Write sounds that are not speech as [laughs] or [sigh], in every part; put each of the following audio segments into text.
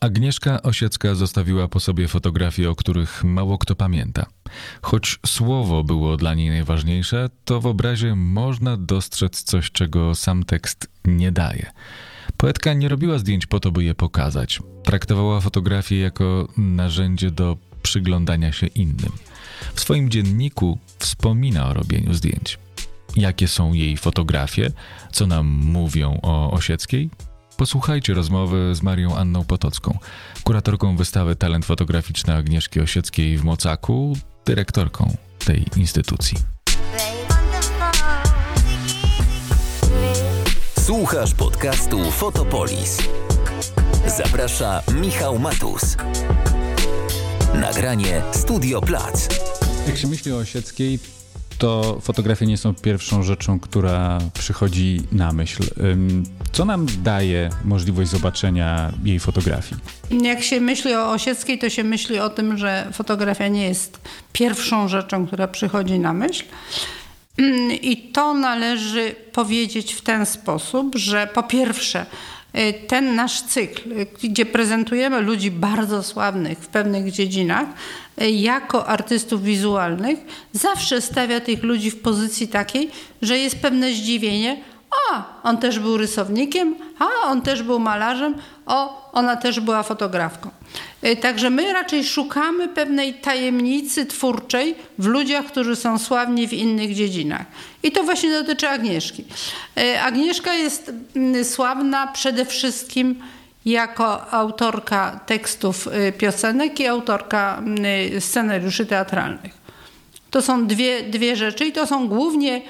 Agnieszka Osiecka zostawiła po sobie fotografie, o których mało kto pamięta. Choć słowo było dla niej najważniejsze, to w obrazie można dostrzec coś, czego sam tekst nie daje. Poetka nie robiła zdjęć po to, by je pokazać. Traktowała fotografię jako narzędzie do przyglądania się innym. W swoim dzienniku wspomina o robieniu zdjęć. Jakie są jej fotografie? Co nam mówią o Osieckiej? Posłuchajcie rozmowy z Marią Anną Potocką, kuratorką wystawy Talent Fotograficzny Agnieszki Osieckiej w Mocaku, dyrektorką tej instytucji. Słuchasz podcastu Fotopolis. Zaprasza Michał Matus. Nagranie Studio Plac. Jak się myśli o Osieckiej, to fotografie nie są pierwszą rzeczą, która przychodzi na myśl. Co nam daje możliwość zobaczenia jej fotografii? Jak się myśli o Osieckiej, to się myśli o tym, że fotografia nie jest pierwszą rzeczą, która przychodzi na myśl. I to należy powiedzieć w ten sposób, że po pierwsze, ten nasz cykl, y, gdzie prezentujemy ludzi bardzo sławnych w pewnych dziedzinach, y, jako artystów wizualnych, zawsze stawia tych ludzi w pozycji takiej, że jest pewne zdziwienie, a, on też był rysownikiem, a, on też był malarzem, o, ona też była fotografką. Y, także my raczej szukamy pewnej tajemnicy twórczej w ludziach, którzy są sławni w innych dziedzinach. I to właśnie dotyczy Agnieszki. Y, Agnieszka jest mm, sławna przede wszystkim jako autorka tekstów y, piosenek i autorka mm, scenariuszy teatralnych. To są dwie, dwie rzeczy i to są głównie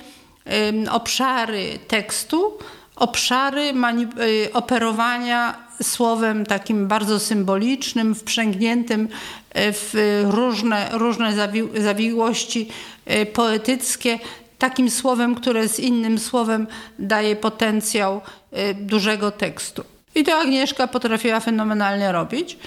obszary tekstu, obszary y, operowania słowem takim bardzo symbolicznym, wprzęgniętym y, w różne, różne zawiłości y, poetyckie, takim słowem, które z innym słowem daje potencjał dużego tekstu. I to Agnieszka potrafiła fenomenalnie robić.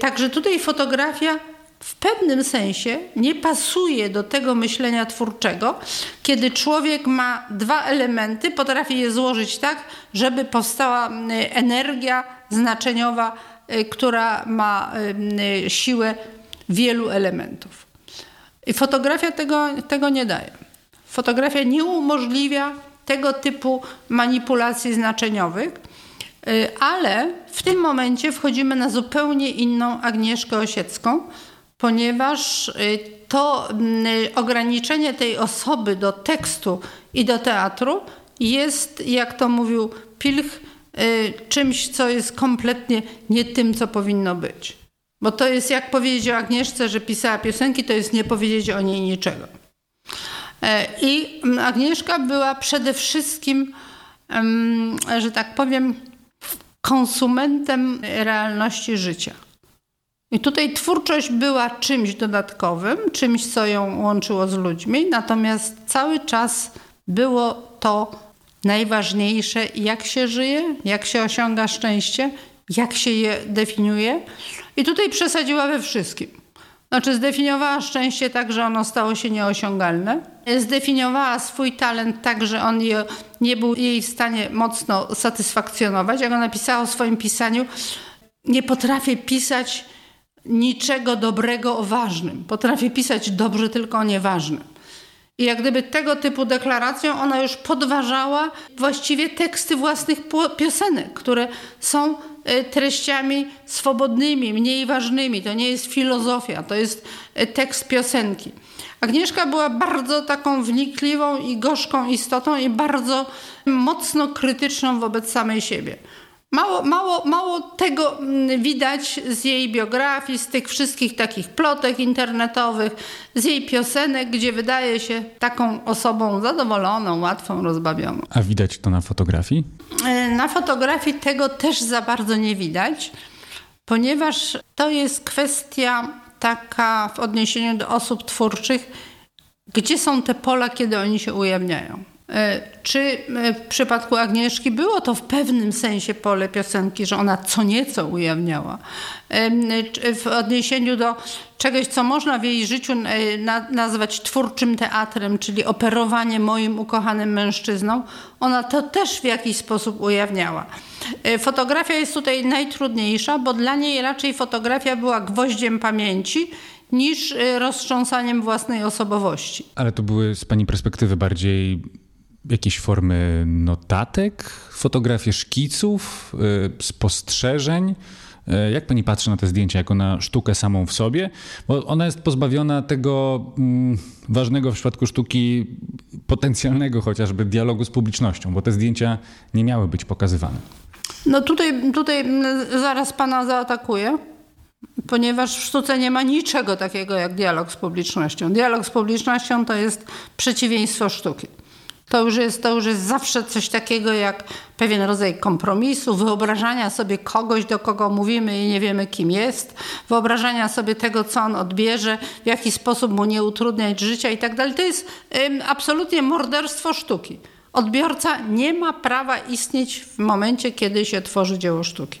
Także tutaj fotografia w pewnym sensie nie pasuje do tego myślenia twórczego, kiedy człowiek ma dwa elementy, potrafi je złożyć tak, żeby powstała energia znaczeniowa, y, która ma siłę wielu elementów. I fotografia tego, tego nie daje. Fotografia nie umożliwia tego typu manipulacji znaczeniowych, y, ale w tym momencie wchodzimy na zupełnie inną Agnieszkę Osiecką, ponieważ y, to y, ograniczenie tej osoby do tekstu i do teatru jest, jak to mówił Pilch, y, czymś, co jest kompletnie nie tym, co powinno być. Bo to jest jak powiedzieć o Agnieszce, że pisała piosenki, to jest nie powiedzieć o niej niczego. E, I Agnieszka była przede wszystkim, że tak powiem, konsumentem realności życia. I tutaj twórczość była czymś dodatkowym, czymś, co ją łączyło z ludźmi, natomiast cały czas było to najważniejsze, jak się żyje, jak się osiąga szczęście, jak się je definiuje. I tutaj przesadziła we wszystkim. Znaczy, zdefiniowała szczęście tak, że ono stało się nieosiągalne. Zdefiniowała swój talent tak, że on je, nie był jej w stanie mocno satysfakcjonować. Jak ona napisała w swoim pisaniu, nie potrafię pisać niczego dobrego o ważnym. Potrafi pisać dobrze tylko o nieważnym. I jak gdyby tego typu deklaracją ona już podważała właściwie teksty własnych piosenek, które są e, treściami swobodnymi, mniej ważnymi. To nie jest filozofia, to jest e, tekst piosenki. Agnieszka była bardzo taką wnikliwą i gorzką istotą i bardzo mocno krytyczną wobec samej siebie. Mało, mało, mało tego mm, widać z jej biografii, z tych wszystkich takich plotek internetowych, z jej piosenek, gdzie wydaje się taką osobą zadowoloną, łatwą, rozbawioną. A widać to na fotografii? E, na fotografii tego też za bardzo nie widać, ponieważ to jest kwestia taka w odniesieniu do osób twórczych, gdzie są te pola, kiedy oni się ujawniają. E, czy e, w przypadku Agnieszki było to w pewnym sensie pole piosenki, że ona co nieco ujawniała? W odniesieniu do czegoś, co można w jej życiu e, nazwać twórczym teatrem, czyli operowanie moim ukochanym mężczyzną, ona to też w jakiś sposób ujawniała. Fotografia jest tutaj najtrudniejsza, bo dla niej raczej fotografia była gwoździem pamięci niż roztrząsaniem własnej osobowości. Ale to były z pani perspektywy bardziej jakieś formy notatek, fotografie szkiców, y, spostrzeżeń. Y, jak pani patrzy na te zdjęcia jako na sztukę samą w sobie? Bo ona jest pozbawiona tego mm, ważnego w przypadku sztuki potencjalnego chociażby dialogu z publicznością, bo te zdjęcia nie miały być pokazywane. No tutaj, tutaj zaraz pana zaatakuję, ponieważ w sztuce nie ma niczego takiego jak dialog z publicznością. Dialog z publicznością to jest przeciwieństwo sztuki. To już, jest, to już jest zawsze coś takiego jak pewien rodzaj kompromisu, wyobrażania sobie kogoś, do kogo mówimy i nie wiemy, kim jest, wyobrażania sobie tego, co on odbierze, w jaki sposób mu nie utrudniać życia i tak dalej. To jest ym, absolutnie morderstwo sztuki. Odbiorca nie ma prawa istnieć w momencie, kiedy się tworzy dzieło sztuki.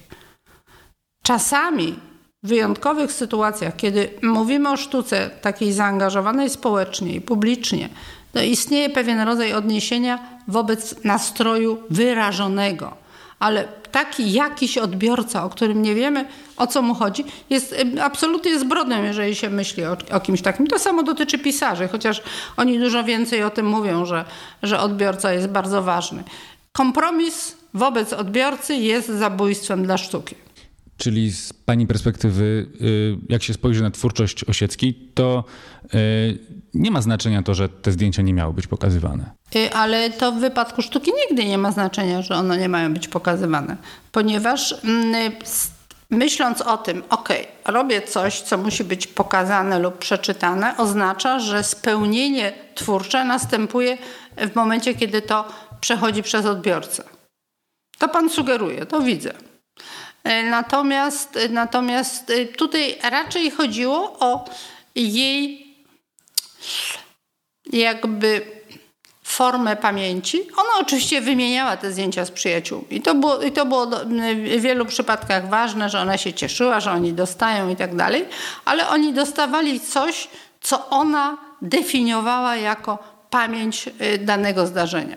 Czasami w wyjątkowych sytuacjach, kiedy mówimy o sztuce takiej zaangażowanej społecznie i publicznie, to istnieje pewien rodzaj odniesienia wobec nastroju wyrażonego. Ale taki jakiś odbiorca, o którym nie wiemy, o co mu chodzi, jest absolutnie zbrodnią, jeżeli się myśli o, o, kimś takim. To samo dotyczy pisarzy, chociaż oni dużo więcej o tym mówią, że, że odbiorca jest bardzo ważny. Kompromis wobec odbiorcy jest zabójstwem dla sztuki. Czyli z Pani perspektywy, y, jak się spojrzy na twórczość Osieckiej, to y, nie ma znaczenia to, że te zdjęcia nie miały być pokazywane. Y, ale to w wypadku sztuki nigdy nie ma znaczenia, że one nie mają być pokazywane, ponieważ mm, myśląc o tym, ok, robię coś, co musi być pokazane lub przeczytane, oznacza, że spełnienie twórcze następuje w momencie, kiedy to przechodzi przez odbiorcę. To pan sugeruje, to widzę. E, natomiast, e, natomiast e, tutaj raczej chodziło o jej jakby formę pamięci. Ona oczywiście wymieniała te zdjęcia z przyjaciółmi. I to było, i to było w wielu przypadkach ważne, że ona się cieszyła, że oni dostają i tak dalej, ale oni dostawali coś, co ona definiowała jako pamięć danego zdarzenia.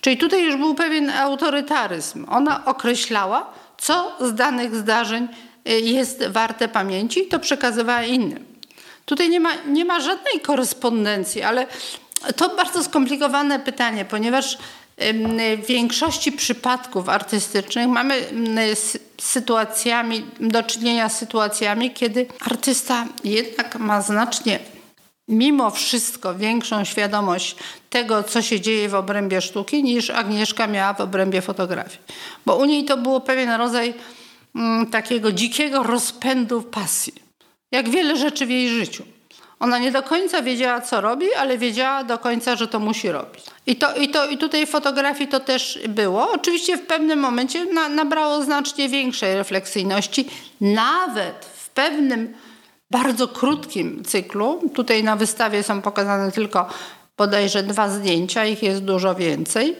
Czyli tutaj już był pewien autorytaryzm. Ona określała, co z danych zdarzeń y, jest warte pamięci to przekazywała innym. Tutaj nie ma, nie ma żadnej korespondencji, ale to bardzo skomplikowane pytanie, ponieważ w większości przypadków artystycznych mamy sytuacjami, do czynienia z sytuacjami, kiedy artysta jednak ma znacznie mimo wszystko większą świadomość tego, co się dzieje w obrębie sztuki, niż Agnieszka miała w obrębie fotografii. Bo u niej to było pewien rodzaj mm, takiego dzikiego rozpędu pasji. Jak wiele rzeczy w jej życiu. Ona nie do końca wiedziała, co robi, ale wiedziała do końca, że to musi robić. I, to, i, to, i tutaj w fotografii to też było. Oczywiście w pewnym momencie na, nabrało znacznie większej refleksyjności, nawet w pewnym bardzo krótkim cyklu. Tutaj na wystawie są pokazane tylko bodajże dwa zdjęcia, ich jest dużo więcej.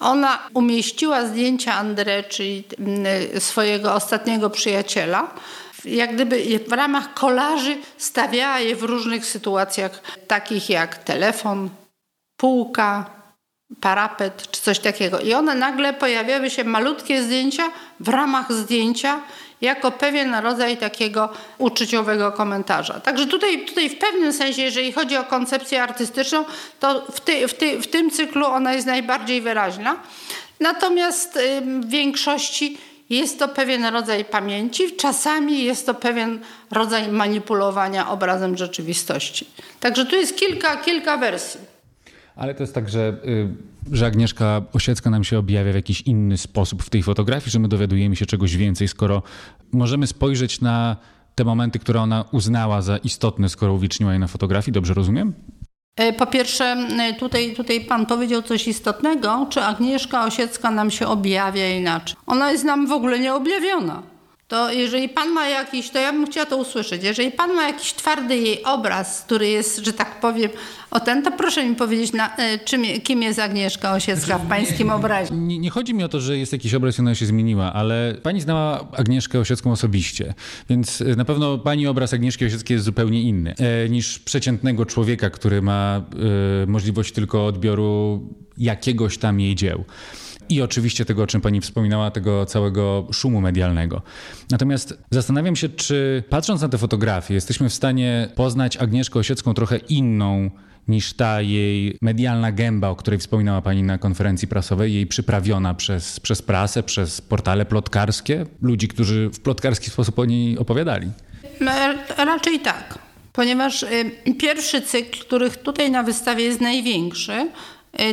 Ona umieściła zdjęcia André, czyli mm, swojego ostatniego przyjaciela. Jak gdyby w ramach kolaży stawiała je w różnych sytuacjach, takich jak telefon, półka, parapet czy coś takiego. I one nagle pojawiały się malutkie zdjęcia w ramach zdjęcia jako pewien rodzaj takiego uczuciowego komentarza. Także tutaj, tutaj w pewnym sensie, jeżeli chodzi o koncepcję artystyczną, to w, ty, w, ty, w tym cyklu ona jest najbardziej wyraźna. Natomiast w większości jest to pewien rodzaj pamięci, czasami jest to pewien rodzaj manipulowania obrazem rzeczywistości. Także tu jest kilka, kilka wersji. Ale to jest tak, że, y, że Agnieszka Osiecka nam się objawia w jakiś inny sposób w tej fotografii, że my dowiadujemy się czegoś więcej, skoro możemy spojrzeć na te momenty, które ona uznała za istotne, skoro uwieczniła je na fotografii. Dobrze rozumiem? E, po pierwsze, e, tutaj, tutaj pan powiedział coś istotnego, czy Agnieszka Osiecka nam się objawia inaczej. Ona jest nam w ogóle nieobjawiona. To jeżeli pan ma jakiś, to ja bym chciała to usłyszeć, jeżeli pan ma jakiś twardy jej obraz, który jest, że tak powiem, o ten, to proszę mi powiedzieć, na, e, czym, kim jest Agnieszka Osiecka w pańskim obrazie. Nie, nie, chodzi mi o to, że jest jakiś obraz i ona się zmieniła, ale pani znała Agnieszkę Osiecką osobiście, więc e, na pewno pani obraz Agnieszki Osieckiej jest zupełnie inny e, niż przeciętnego człowieka, który ma możliwość tylko odbioru jakiegoś tam jej dzieł i oczywiście tego, o czym pani wspominała, tego całego szumu medialnego. Natomiast zastanawiam się, czy patrząc na te fotografie, jesteśmy w stanie poznać Agnieszkę Osiecką trochę inną niż ta jej medialna gęba, o której wspominała pani na konferencji prasowej, jej przyprawiona przez, przez prasę, przez portale plotkarskie, ludzi, którzy w plotkarski sposób o niej opowiadali. No, raczej tak, ponieważ y, pierwszy cykl, których tutaj na wystawie jest największy,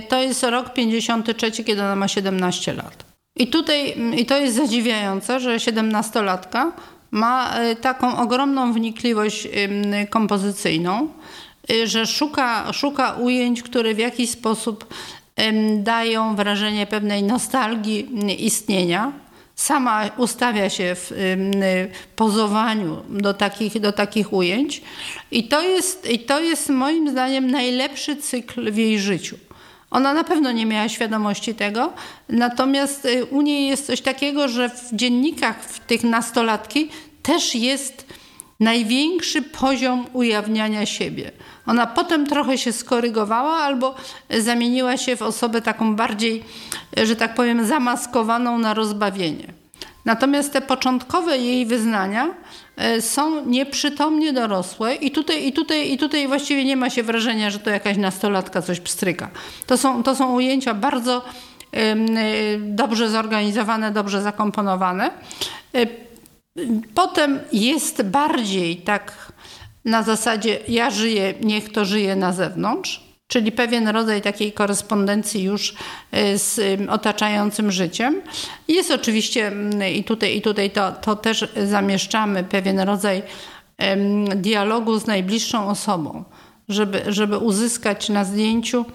to jest rok 53, kiedy ona ma 17 lat. I tutaj, mm, i to jest zadziwiające, że 17-latka ma y, taką ogromną wnikliwość kompozycyjną, y, że szuka, szuka ujęć, które w jakiś sposób dają wrażenie pewnej nostalgii istnienia. Sama ustawia się w pozowaniu do takich, do takich ujęć. I to, jest, I to jest moim zdaniem najlepszy cykl w jej życiu. Ona na pewno nie miała świadomości tego, natomiast y, u niej jest coś takiego, że w dziennikach w tych nastolatki też jest największy poziom ujawniania siebie. Ona potem trochę się skorygowała albo zamieniła się w osobę taką bardziej, że tak powiem, zamaskowaną na rozbawienie. Natomiast te początkowe jej wyznania są nieprzytomnie dorosłe i tutaj, i, tutaj, i tutaj właściwie nie ma się wrażenia, że to jakaś nastolatka coś pstryka. To są, to są ujęcia bardzo e, dobrze zorganizowane, dobrze zakomponowane. E, potem jest bardziej tak na zasadzie ja żyję, niech to żyje na zewnątrz czyli pewien rodzaj takiej korespondencji już e, z otaczającym życiem. Jest oczywiście i tutaj, i tutaj to, to też zamieszczamy pewien rodzaj dialogu z najbliższą osobą, żeby, żeby uzyskać na zdjęciu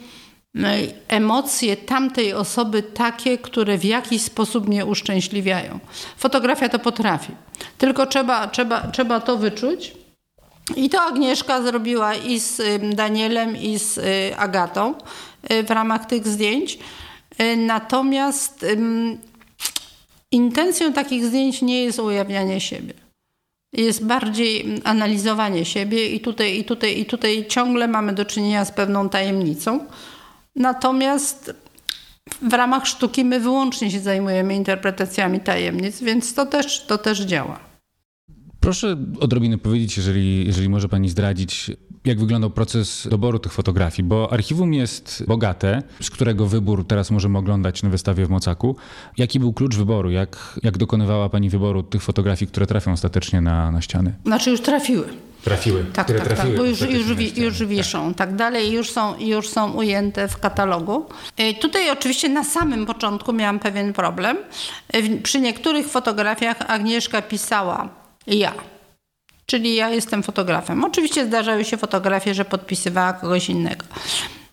emocje tamtej osoby takie, które w jakiś sposób mnie uszczęśliwiają. Fotografia to potrafi. Tylko trzeba, trzeba, trzeba to wyczuć i to Agnieszka zrobiła i z Danielem, i z y, Agatą y, w ramach tych zdjęć. Y, natomiast intencją takich zdjęć nie jest ujawnianie siebie. Jest bardziej analizowanie siebie i tutaj, i tutaj, i tutaj ciągle mamy do czynienia z pewną tajemnicą. Natomiast w ramach sztuki my wyłącznie się zajmujemy interpretacjami tajemnic, więc to też, to też działa. Proszę odrobinę powiedzieć, jeżeli, jeżeli może Pani zdradzić, jak wyglądał proces doboru tych fotografii, bo archiwum jest bogate, z którego wybór teraz możemy oglądać na wystawie w Mocaku. Jaki był klucz wyboru? Jak, jak dokonywała Pani wyboru tych fotografii, które trafią ostatecznie na, na ściany? Znaczy już trafiły. Trafiły, tak, które tak, trafiły. Tak, bo już, już, już wiszą, tak. tak dalej, już są, już są ujęte w katalogu. E, tutaj oczywiście na samym początku miałam pewien problem. E, przy niektórych fotografiach Agnieszka pisała ja. Czyli ja jestem fotografem. Oczywiście zdarzały się fotografie, że podpisywała kogoś innego.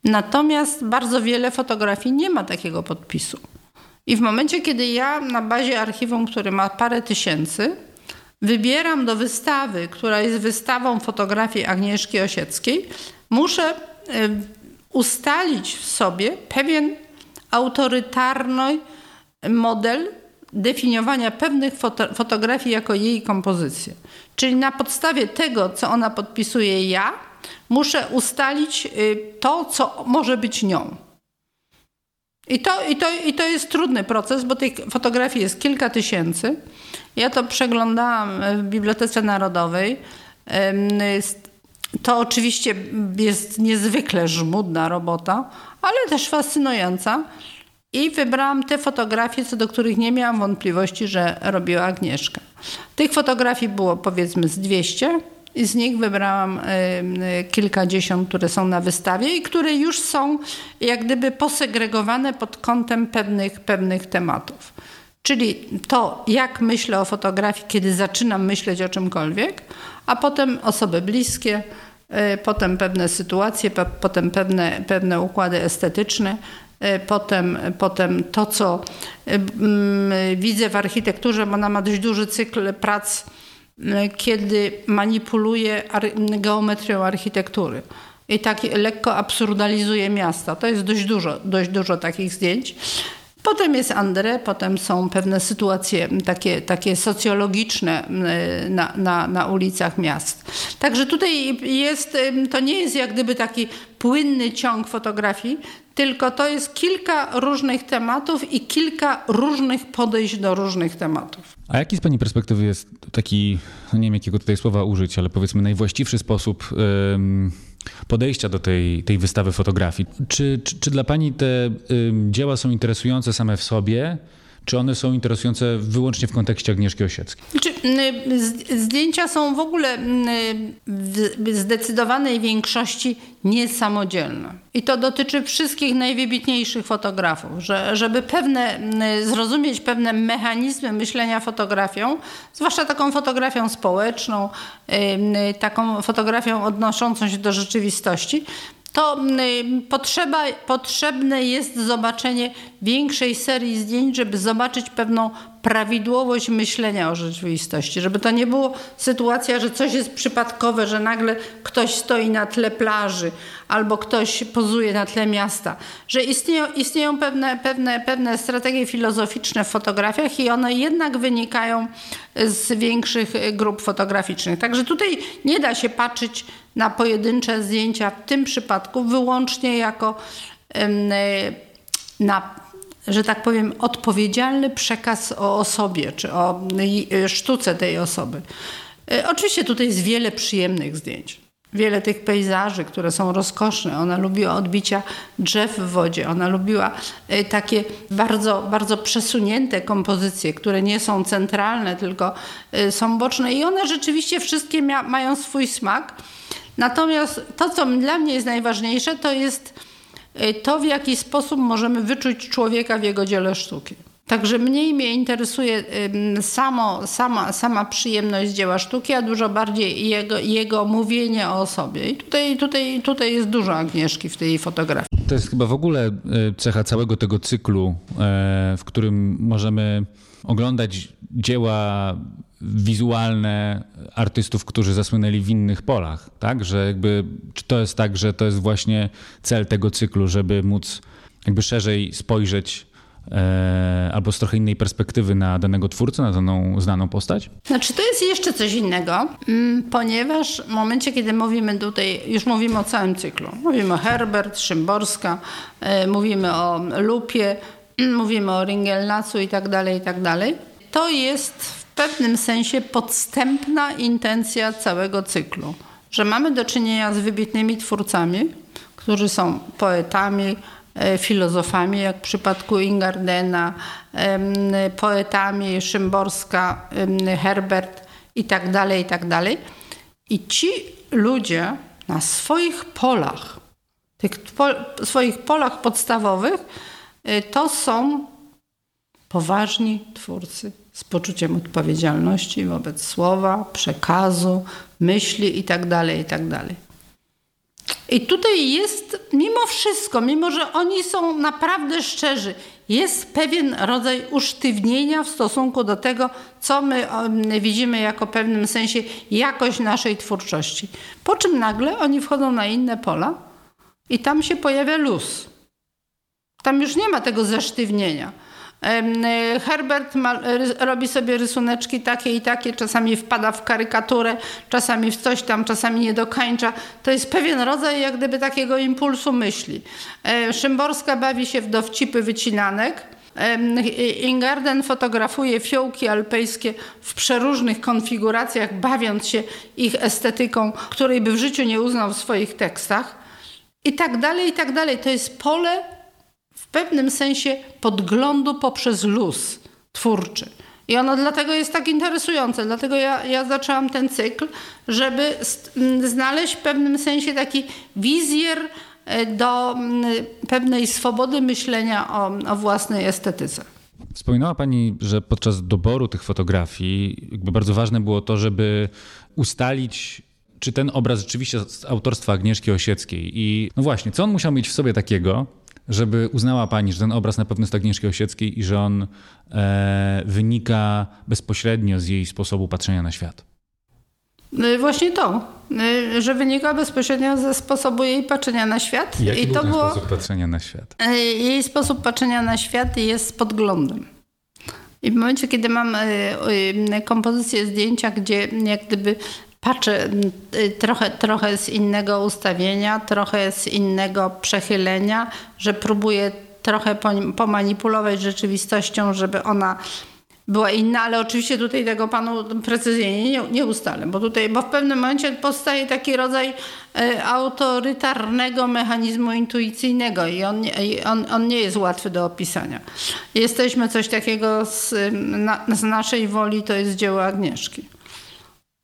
Natomiast bardzo wiele fotografii nie ma takiego podpisu. I w momencie, kiedy ja na bazie archiwum, który ma parę tysięcy, wybieram do wystawy, która jest wystawą fotografii Agnieszki Osieckiej, muszę e, ustalić w sobie pewien autorytarny model definiowania pewnych foto fotografii jako jej kompozycję. Czyli na podstawie tego, co ona podpisuje ja, muszę ustalić y, to, co może być nią. I to, i, to, I to jest trudny proces, bo tych fotografii jest kilka tysięcy. Ja to przeglądałam w Bibliotece Narodowej. To oczywiście jest niezwykle żmudna robota, ale też fascynująca. I wybrałam te fotografie, co do których nie miałam wątpliwości, że robiła Agnieszka. Tych fotografii było powiedzmy z 200 i z nich wybrałam kilkadziesiąt, które są na wystawie i które już są jak gdyby posegregowane pod kątem pewnych, pewnych tematów. Czyli to, jak myślę o fotografii, kiedy zaczynam myśleć o czymkolwiek, a potem osoby bliskie, y, potem pewne sytuacje, potem pewne, pewne układy estetyczne potem, potem to, co mm, widzę w architekturze, bo ona ma dość duży cykl prac, kiedy manipuluje geometrią architektury i tak lekko absurdalizuje miasta. To jest dość dużo, dość dużo takich zdjęć. Potem jest André, potem są pewne sytuacje takie, takie socjologiczne na, na, na ulicach miast. Także tutaj jest, to nie jest jak gdyby taki płynny ciąg fotografii, tylko to jest kilka różnych tematów i kilka różnych podejść do różnych tematów. A jaki z Pani perspektywy jest taki, no nie wiem jakiego tutaj słowa użyć, ale powiedzmy najwłaściwszy sposób podejścia do tej, tej wystawy fotografii? Czy, czy, czy dla Pani te dzieła są interesujące same w sobie? Czy one są interesujące wyłącznie w kontekście Agnieszki Osieckiej? Czy, zdjęcia są w ogóle w zdecydowanej większości niesamodzielne. I to dotyczy wszystkich najwybitniejszych fotografów, że, żeby pewne, zrozumieć pewne mechanizmy myślenia fotografią, zwłaszcza taką fotografią społeczną, taką fotografią odnoszącą się do rzeczywistości, to y, potrzeba, potrzebne jest zobaczenie większej serii zdjęć, żeby zobaczyć pewną prawidłowość myślenia o rzeczywistości, żeby to nie było sytuacja, że coś jest przypadkowe, że nagle ktoś stoi na tle plaży albo ktoś pozuje na tle miasta, że istnieją, istnieją pewne, pewne, pewne strategie filozoficzne w fotografiach i one jednak wynikają z większych grup fotograficznych. Także tutaj nie da się patrzeć na pojedyncze zdjęcia w tym przypadku wyłącznie jako na że tak powiem, odpowiedzialny przekaz o osobie, czy o y, sztuce tej osoby. Y, oczywiście tutaj jest wiele przyjemnych zdjęć. Wiele tych pejzaży, które są rozkoszne. Ona lubiła odbicia drzew w wodzie. Ona lubiła y, takie bardzo, bardzo przesunięte kompozycje, które nie są centralne, tylko są boczne. I one rzeczywiście wszystkie mają swój smak. Natomiast to, co dla mnie jest najważniejsze, to jest Y, to w jaki sposób możemy wyczuć człowieka w jego dziele sztuki. Także mniej mnie interesuje samo, sama, sama przyjemność dzieła sztuki, a dużo bardziej jego, jego mówienie o sobie. I tutaj, tutaj, tutaj jest dużo Agnieszki w tej fotografii. To jest chyba w ogóle y, cecha całego tego cyklu, e, w którym możemy oglądać dzieła wizualne artystów, którzy zasłynęli w innych polach, tak? Że jakby, czy to jest tak, że to jest właśnie cel tego cyklu, żeby móc jakby szerzej spojrzeć e, albo z trochę innej perspektywy na danego twórcę, na daną znaną postać? Znaczy to jest jeszcze coś innego, mm, ponieważ w momencie, kiedy mówimy tutaj, już mówimy o całym cyklu. Mówimy o Herbert, Szymborska, e, mówimy o Lupie, [clears throat] mówimy o Ringelnacu i tak dalej, i tak dalej. To jest pewnym sensie podstępna intencja całego cyklu, że mamy do czynienia z wybitnymi twórcami, którzy są poetami, e, filozofami, jak w przypadku Ingardena, poetami Szymborska, Herbert i tak dalej, i tak dalej. I ci ludzie na swoich polach, tych po, swoich polach podstawowych, to są poważni twórcy z poczuciem odpowiedzialności wobec słowa, przekazu, myśli itd. Tak itd. Tak I tutaj jest, mimo wszystko, mimo że oni są naprawdę szczerzy, jest pewien rodzaj usztywnienia w stosunku do tego, co my widzimy jako w pewnym sensie jakość naszej twórczości. Po czym nagle oni wchodzą na inne pola i tam się pojawia luz. Tam już nie ma tego zesztywnienia. E, Herbert ma, robi sobie rysuneczki takie i takie, czasami wpada w karykaturę, czasami w coś tam, czasami nie dokańcza. To jest pewien rodzaj jak gdyby takiego impulsu myśli. E, Szymborska bawi się w dowcipy wycinanek. Ingarden fotografuje fiołki alpejskie w przeróżnych konfiguracjach, bawiąc się ich estetyką, której by w życiu nie uznał w swoich tekstach. I tak dalej, i tak dalej. To jest pole w pewnym sensie podglądu poprzez luz twórczy. I ono dlatego jest tak interesujące, dlatego ja, ja zaczęłam ten cykl, żeby znaleźć w pewnym sensie taki wizjer e, do pewnej swobody myślenia o, o własnej estetyce. Wspominała Pani, że podczas doboru tych fotografii bardzo ważne było to, żeby ustalić, czy ten obraz rzeczywiście z autorstwa Agnieszki Osieckiej. I no właśnie, co on musiał mieć w sobie takiego, żeby uznała pani, że ten obraz na pewno jest Agnieszki Osieckiej i że on e, wynika bezpośrednio z jej sposobu patrzenia na świat? Y, właśnie to, y, że wynika bezpośrednio ze sposobu jej patrzenia na świat. Jaki I był to było, sposób patrzenia na świat? y, jej sposób patrzenia na świat jest podglądem. I w momencie, kiedy mam kompozycję zdjęcia, gdzie jak gdyby patrzę trochę, trochę z innego ustawienia, trochę z innego przechylenia, że próbuję trochę pomanipulować rzeczywistością, żeby ona była inna, ale oczywiście tutaj tego panu precyzyjnie nie, nie ustalę, bo tutaj, bo w pewnym momencie powstaje taki rodzaj e, autorytarnego mechanizmu intuicyjnego i on, on, on nie jest łatwy do opisania. Jesteśmy coś takiego z, na, z naszej woli, to jest dzieło Agnieszki.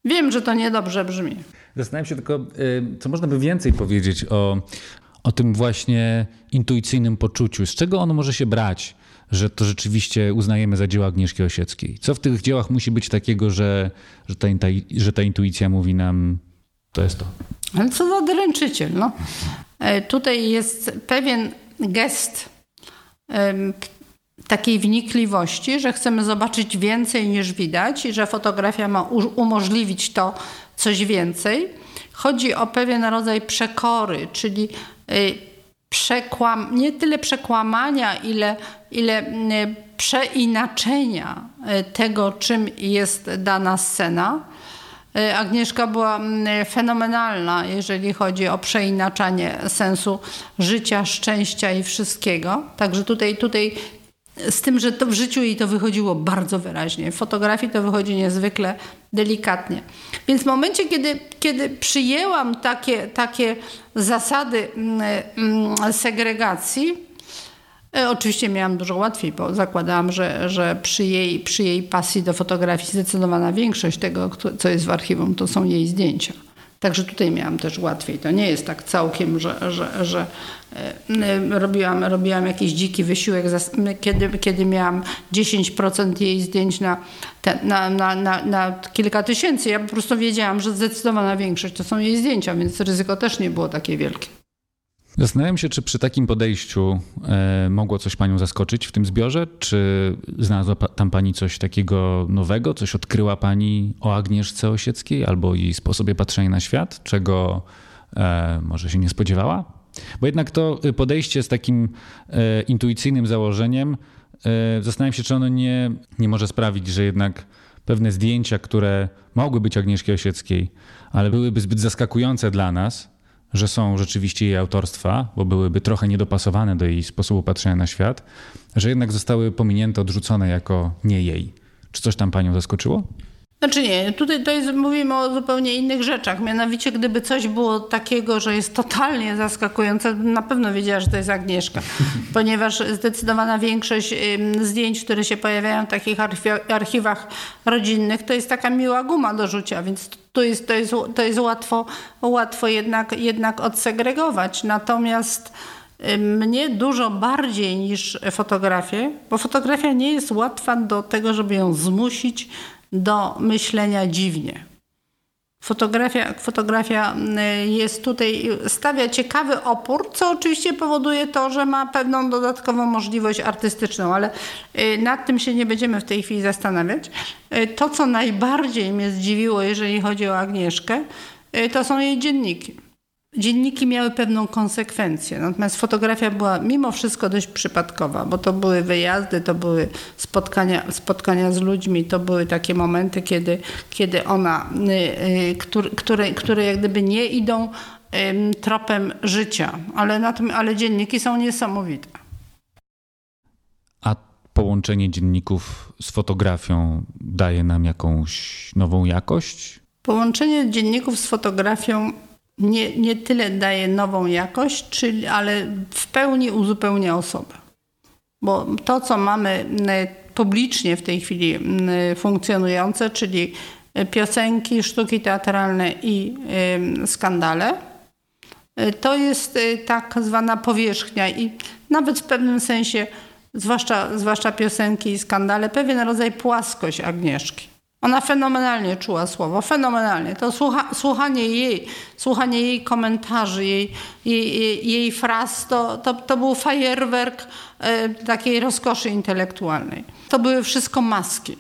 Wiem, że to niedobrze brzmi. Zastanawiam się tylko, y, co można by więcej powiedzieć o, o tym właśnie intuicyjnym poczuciu. Z czego ono może się brać? że to rzeczywiście uznajemy za dzieło Agnieszki Osieckiej? Co w tych dziełach musi być takiego, że, że, ta, że ta intuicja mówi nam, to jest to? Ale co za dręczyciel, no. E, tutaj jest pewien gest takiej wnikliwości, że chcemy zobaczyć więcej niż widać i że fotografia ma umożliwić to coś więcej. Chodzi o pewien rodzaj przekory, czyli y, przekłam, nie tyle przekłamania, ile, ile mm, przeinaczenia e, tego, czym jest dana scena. Agnieszka była mm, fenomenalna, jeżeli chodzi o przeinaczanie sensu życia, szczęścia i wszystkiego. Także tutaj, tutaj z tym, że to w życiu jej to wychodziło bardzo wyraźnie. W fotografii to wychodzi niezwykle delikatnie. Więc w momencie, kiedy, kiedy przyjęłam takie, takie zasady mm, mm, segregacji, e, Oczywiście miałam dużo łatwiej, bo zakładałam, że, że przy, jej, przy jej pasji do fotografii zdecydowana większość tego, co jest w archiwum, to są jej zdjęcia. Także tutaj miałam też łatwiej. To nie jest tak całkiem, że, że, że e, robiłam, robiłam jakiś dziki wysiłek, kiedy, kiedy miałam 10% jej zdjęć na, na, na, na, na kilka tysięcy. Ja po prostu wiedziałam, że zdecydowana większość to są jej zdjęcia, więc ryzyko też nie było takie wielkie. Zastanawiam się, czy przy takim podejściu e, mogło coś panią zaskoczyć w tym zbiorze? Czy znalazła tam pani coś takiego nowego? Coś odkryła pani o Agnieszce Osieckiej albo jej sposobie patrzenia na świat, czego e, może się nie spodziewała? Bo jednak to podejście z takim e, intuicyjnym założeniem, zastanawiam się, czy ono nie, nie może sprawić, że jednak pewne zdjęcia, które mogły być Agnieszki Osieckiej, ale byłyby zbyt zaskakujące dla nas, że są rzeczywiście jej autorstwa, bo byłyby trochę niedopasowane do jej sposobu patrzenia na świat, że jednak zostały pominięte, odrzucone jako nie jej. Czy coś tam panią zaskoczyło? Znaczy nie, tutaj to jest, mówimy o zupełnie innych rzeczach. Mianowicie, gdyby coś było takiego, że jest totalnie zaskakujące, na pewno wiedziała, że to jest Agnieszka. [laughs] Ponieważ zdecydowana większość zdjęć, które się pojawiają w takich archiwach rodzinnych, to jest taka miła guma do rzucia, więc to jest, to jest, to jest łatwo, łatwo jednak, jednak odsegregować. Natomiast mnie dużo bardziej niż fotografię, bo fotografia nie jest łatwa do tego, żeby ją zmusić do myślenia dziwnie. Fotografia, fotografia y, jest tutaj, stawia ciekawy opór, co oczywiście powoduje to, że ma pewną dodatkową możliwość artystyczną, ale y, nad tym się nie będziemy w tej chwili zastanawiać. Y, to, co najbardziej mnie zdziwiło, jeżeli chodzi o Agnieszkę, to są jej dzienniki. Dzienniki miały pewną konsekwencję, natomiast fotografia była mimo wszystko dość przypadkowa, bo to były wyjazdy, to były spotkania, spotkania z ludźmi, to były takie momenty, kiedy, kiedy ona, y, y, które, które, które jak gdyby nie idą tropem życia, ale, na tym, ale dzienniki są niesamowite. A połączenie dzienników z fotografią daje nam jakąś nową jakość? Połączenie dzienników z fotografią nie, nie tyle daje nową jakość, czyli, ale w pełni uzupełnia osobę. Bo to, co mamy publicznie w tej chwili funkcjonujące, czyli piosenki, sztuki teatralne i skandale, y, to jest tak zwana powierzchnia i nawet w pewnym sensie, zwłaszcza, zwłaszcza piosenki i skandale, pewien rodzaj płaskość Agnieszki. Ona fenomenalnie czuła słowo, fenomenalnie. To słucha, słuchanie jej, słuchanie jej komentarzy, jej, jej, jej, fraz, to, to, to był fajerwerk e, takiej rozkoszy intelektualnej. To były wszystko maski.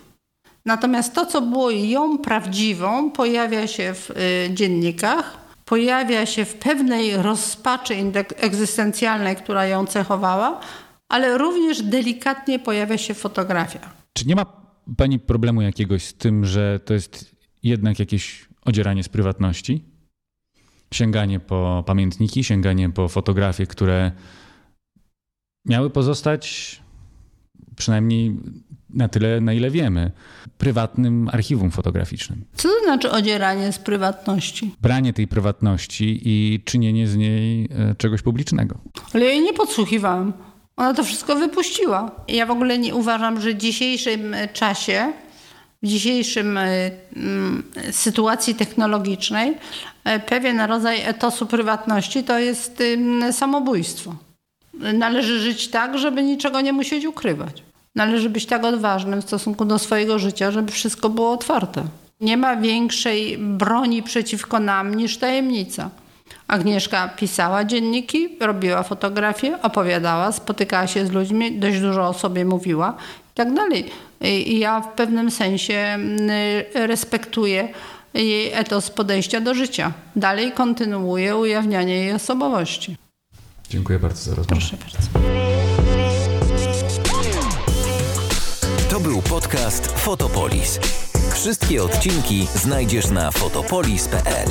Natomiast to, co było ją prawdziwą, pojawia się w y, dziennikach, pojawia się w pewnej rozpaczy egzystencjalnej, która ją cechowała, ale również delikatnie pojawia się fotografia. Czy nie ma pani problemu jakiegoś z tym, że to jest jednak jakieś odzieranie z prywatności? Sięganie po pamiętniki, sięganie po fotografie, które miały pozostać przynajmniej na tyle, na ile wiemy, prywatnym archiwum fotograficznym. Co to znaczy odzieranie z prywatności? Branie tej prywatności i czynienie z niej e, czegoś publicznego. Ale ja jej nie podsłuchiwałam. Ona to wszystko wypuściła. Ja w ogóle nie uważam, że w dzisiejszym czasie, w dzisiejszym e, sytuacji technologicznej, e, pewien rodzaj etosu prywatności to jest samobójstwo. Należy żyć tak, żeby niczego nie musieć ukrywać. Należy być tak odważnym w stosunku do swojego życia, żeby wszystko było otwarte. Nie ma większej broni przeciwko nam niż tajemnica. Agnieszka pisała dzienniki, robiła fotografie, opowiadała, spotykała się z ludźmi, dość dużo o sobie mówiła i tak dalej. I ja w pewnym sensie mm, respektuję jej etos podejścia do życia. Dalej kontynuuję ujawnianie jej osobowości. Dziękuję bardzo za rozmowę. Proszę bardzo. To był podcast Fotopolis. Wszystkie odcinki znajdziesz na fotopolis.pl.